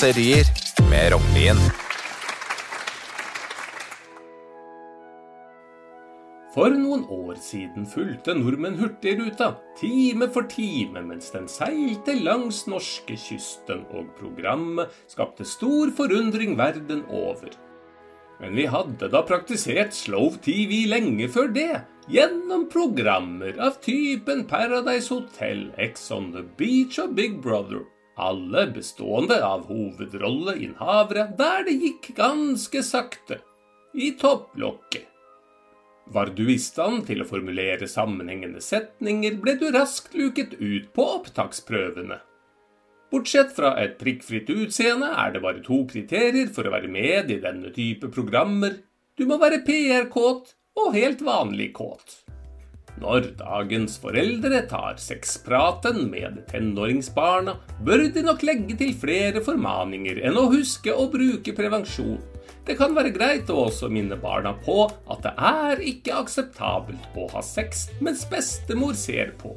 Kåserier med Rognlien. For noen år siden fulgte nordmenn Hurtigruta time for time mens den seilte langs norskekysten, og programmet skapte stor forundring verden over. Men vi hadde da praktisert slow TV lenge før det, gjennom programmer av typen Paradise Hotel, Ex on the Beach og Big Brother. Alle bestående av hovedrolleinnehavere der det gikk ganske sakte. I topplokket. Var du i stand til å formulere sammenhengende setninger, ble du raskt luket ut på opptaksprøvene. Bortsett fra et prikkfritt utseende er det bare to kriterier for å være med i denne type programmer. Du må være PR-kåt og helt vanlig kåt. Når dagens foreldre tar sexpraten med tenåringsbarna, bør de nok legge til flere formaninger enn å huske å bruke prevensjon. Det kan være greit å også minne barna på at det er ikke akseptabelt å ha sex mens bestemor ser på.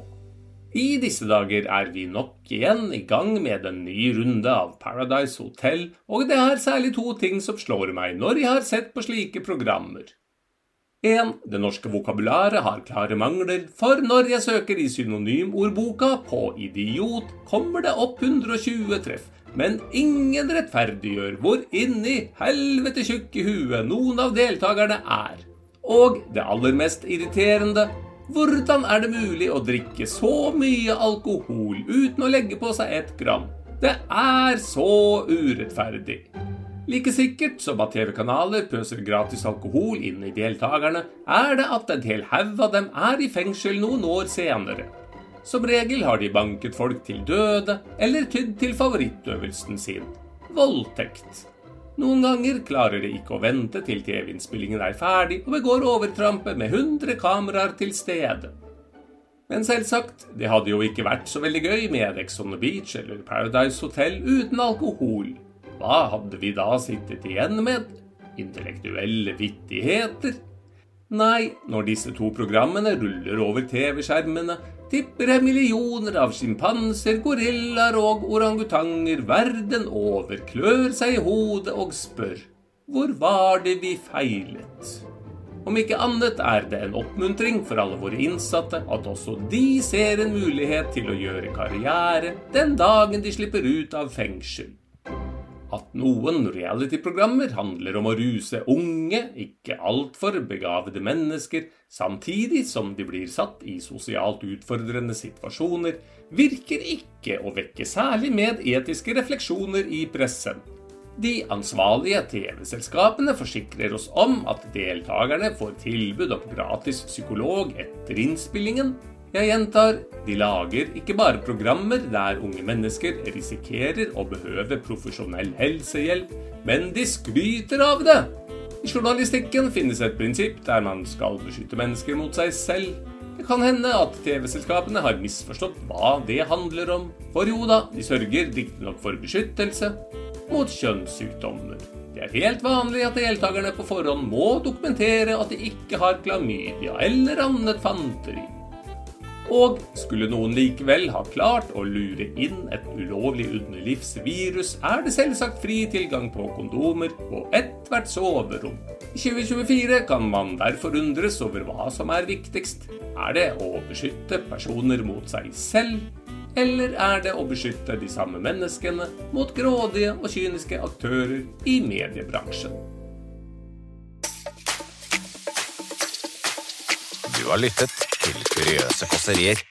I disse dager er vi nok igjen i gang med en ny runde av Paradise Hotel, og det er særlig to ting som slår meg når jeg har sett på slike programmer. 1. Det norske vokabularet har klare mangler, for når jeg søker i synonymordboka på idiot, kommer det opp 120 treff, men ingen rettferdiggjør hvor inni helvete tjukke huet noen av deltakerne er. Og det aller mest irriterende hvordan er det mulig å drikke så mye alkohol uten å legge på seg et gram? Det er så urettferdig. Like sikkert som at TV-kanaler pøser gratis alkohol inn i deltakerne, er det at en hel haug av dem er i fengsel noen år senere. Som regel har de banket folk til døde, eller tydd til favorittøvelsen sin voldtekt. Noen ganger klarer de ikke å vente til TV-innspillingen er ferdig, og begår overtrampet med 100 kameraer til stede. Men selvsagt, det hadde jo ikke vært så veldig gøy med Ex on the Beach eller Paradise Hotel uten alkohol. Hva hadde vi da sittet igjen med? Intellektuelle vittigheter? Nei, når disse to programmene ruller over TV-skjermene, tipper jeg millioner av sjimpanser, gorillaer og orangutanger verden over klør seg i hodet og spør hvor var det vi feilet? Om ikke annet er det en oppmuntring for alle våre innsatte at også de ser en mulighet til å gjøre karriere den dagen de slipper ut av fengsel at noen reality-programmer handler om å ruse unge, ikke altfor begavede mennesker, samtidig som de blir satt i sosialt utfordrende situasjoner, virker ikke å vekke særlig med etiske refleksjoner i pressen. De ansvarlige TV-selskapene forsikrer oss om at deltakerne får tilbud om gratis psykolog etter innspillingen, jeg gjentar, de lager ikke bare programmer der unge mennesker risikerer å behøve profesjonell helsehjelp, men de skryter av det! I journalistikken finnes et prinsipp der man skal beskytte mennesker mot seg selv. Det kan hende at TV-selskapene har misforstått hva det handler om. For jo da, de sørger riktignok for beskyttelse mot kjønnssykdommer. Det er helt vanlig at deltakerne på forhånd må dokumentere at de ikke har klamydia eller annet fanteri. Og skulle noen likevel ha klart å lure inn et ulovlig underlivsvirus, er det selvsagt fri tilgang på kondomer på ethvert soverom. I 2024 kan man derfor undres over hva som er viktigst. Er det å beskytte personer mot seg selv, eller er det å beskytte de samme menneskene mot grådige og kyniske aktører i mediebransjen? Du har lyttet Quería hacer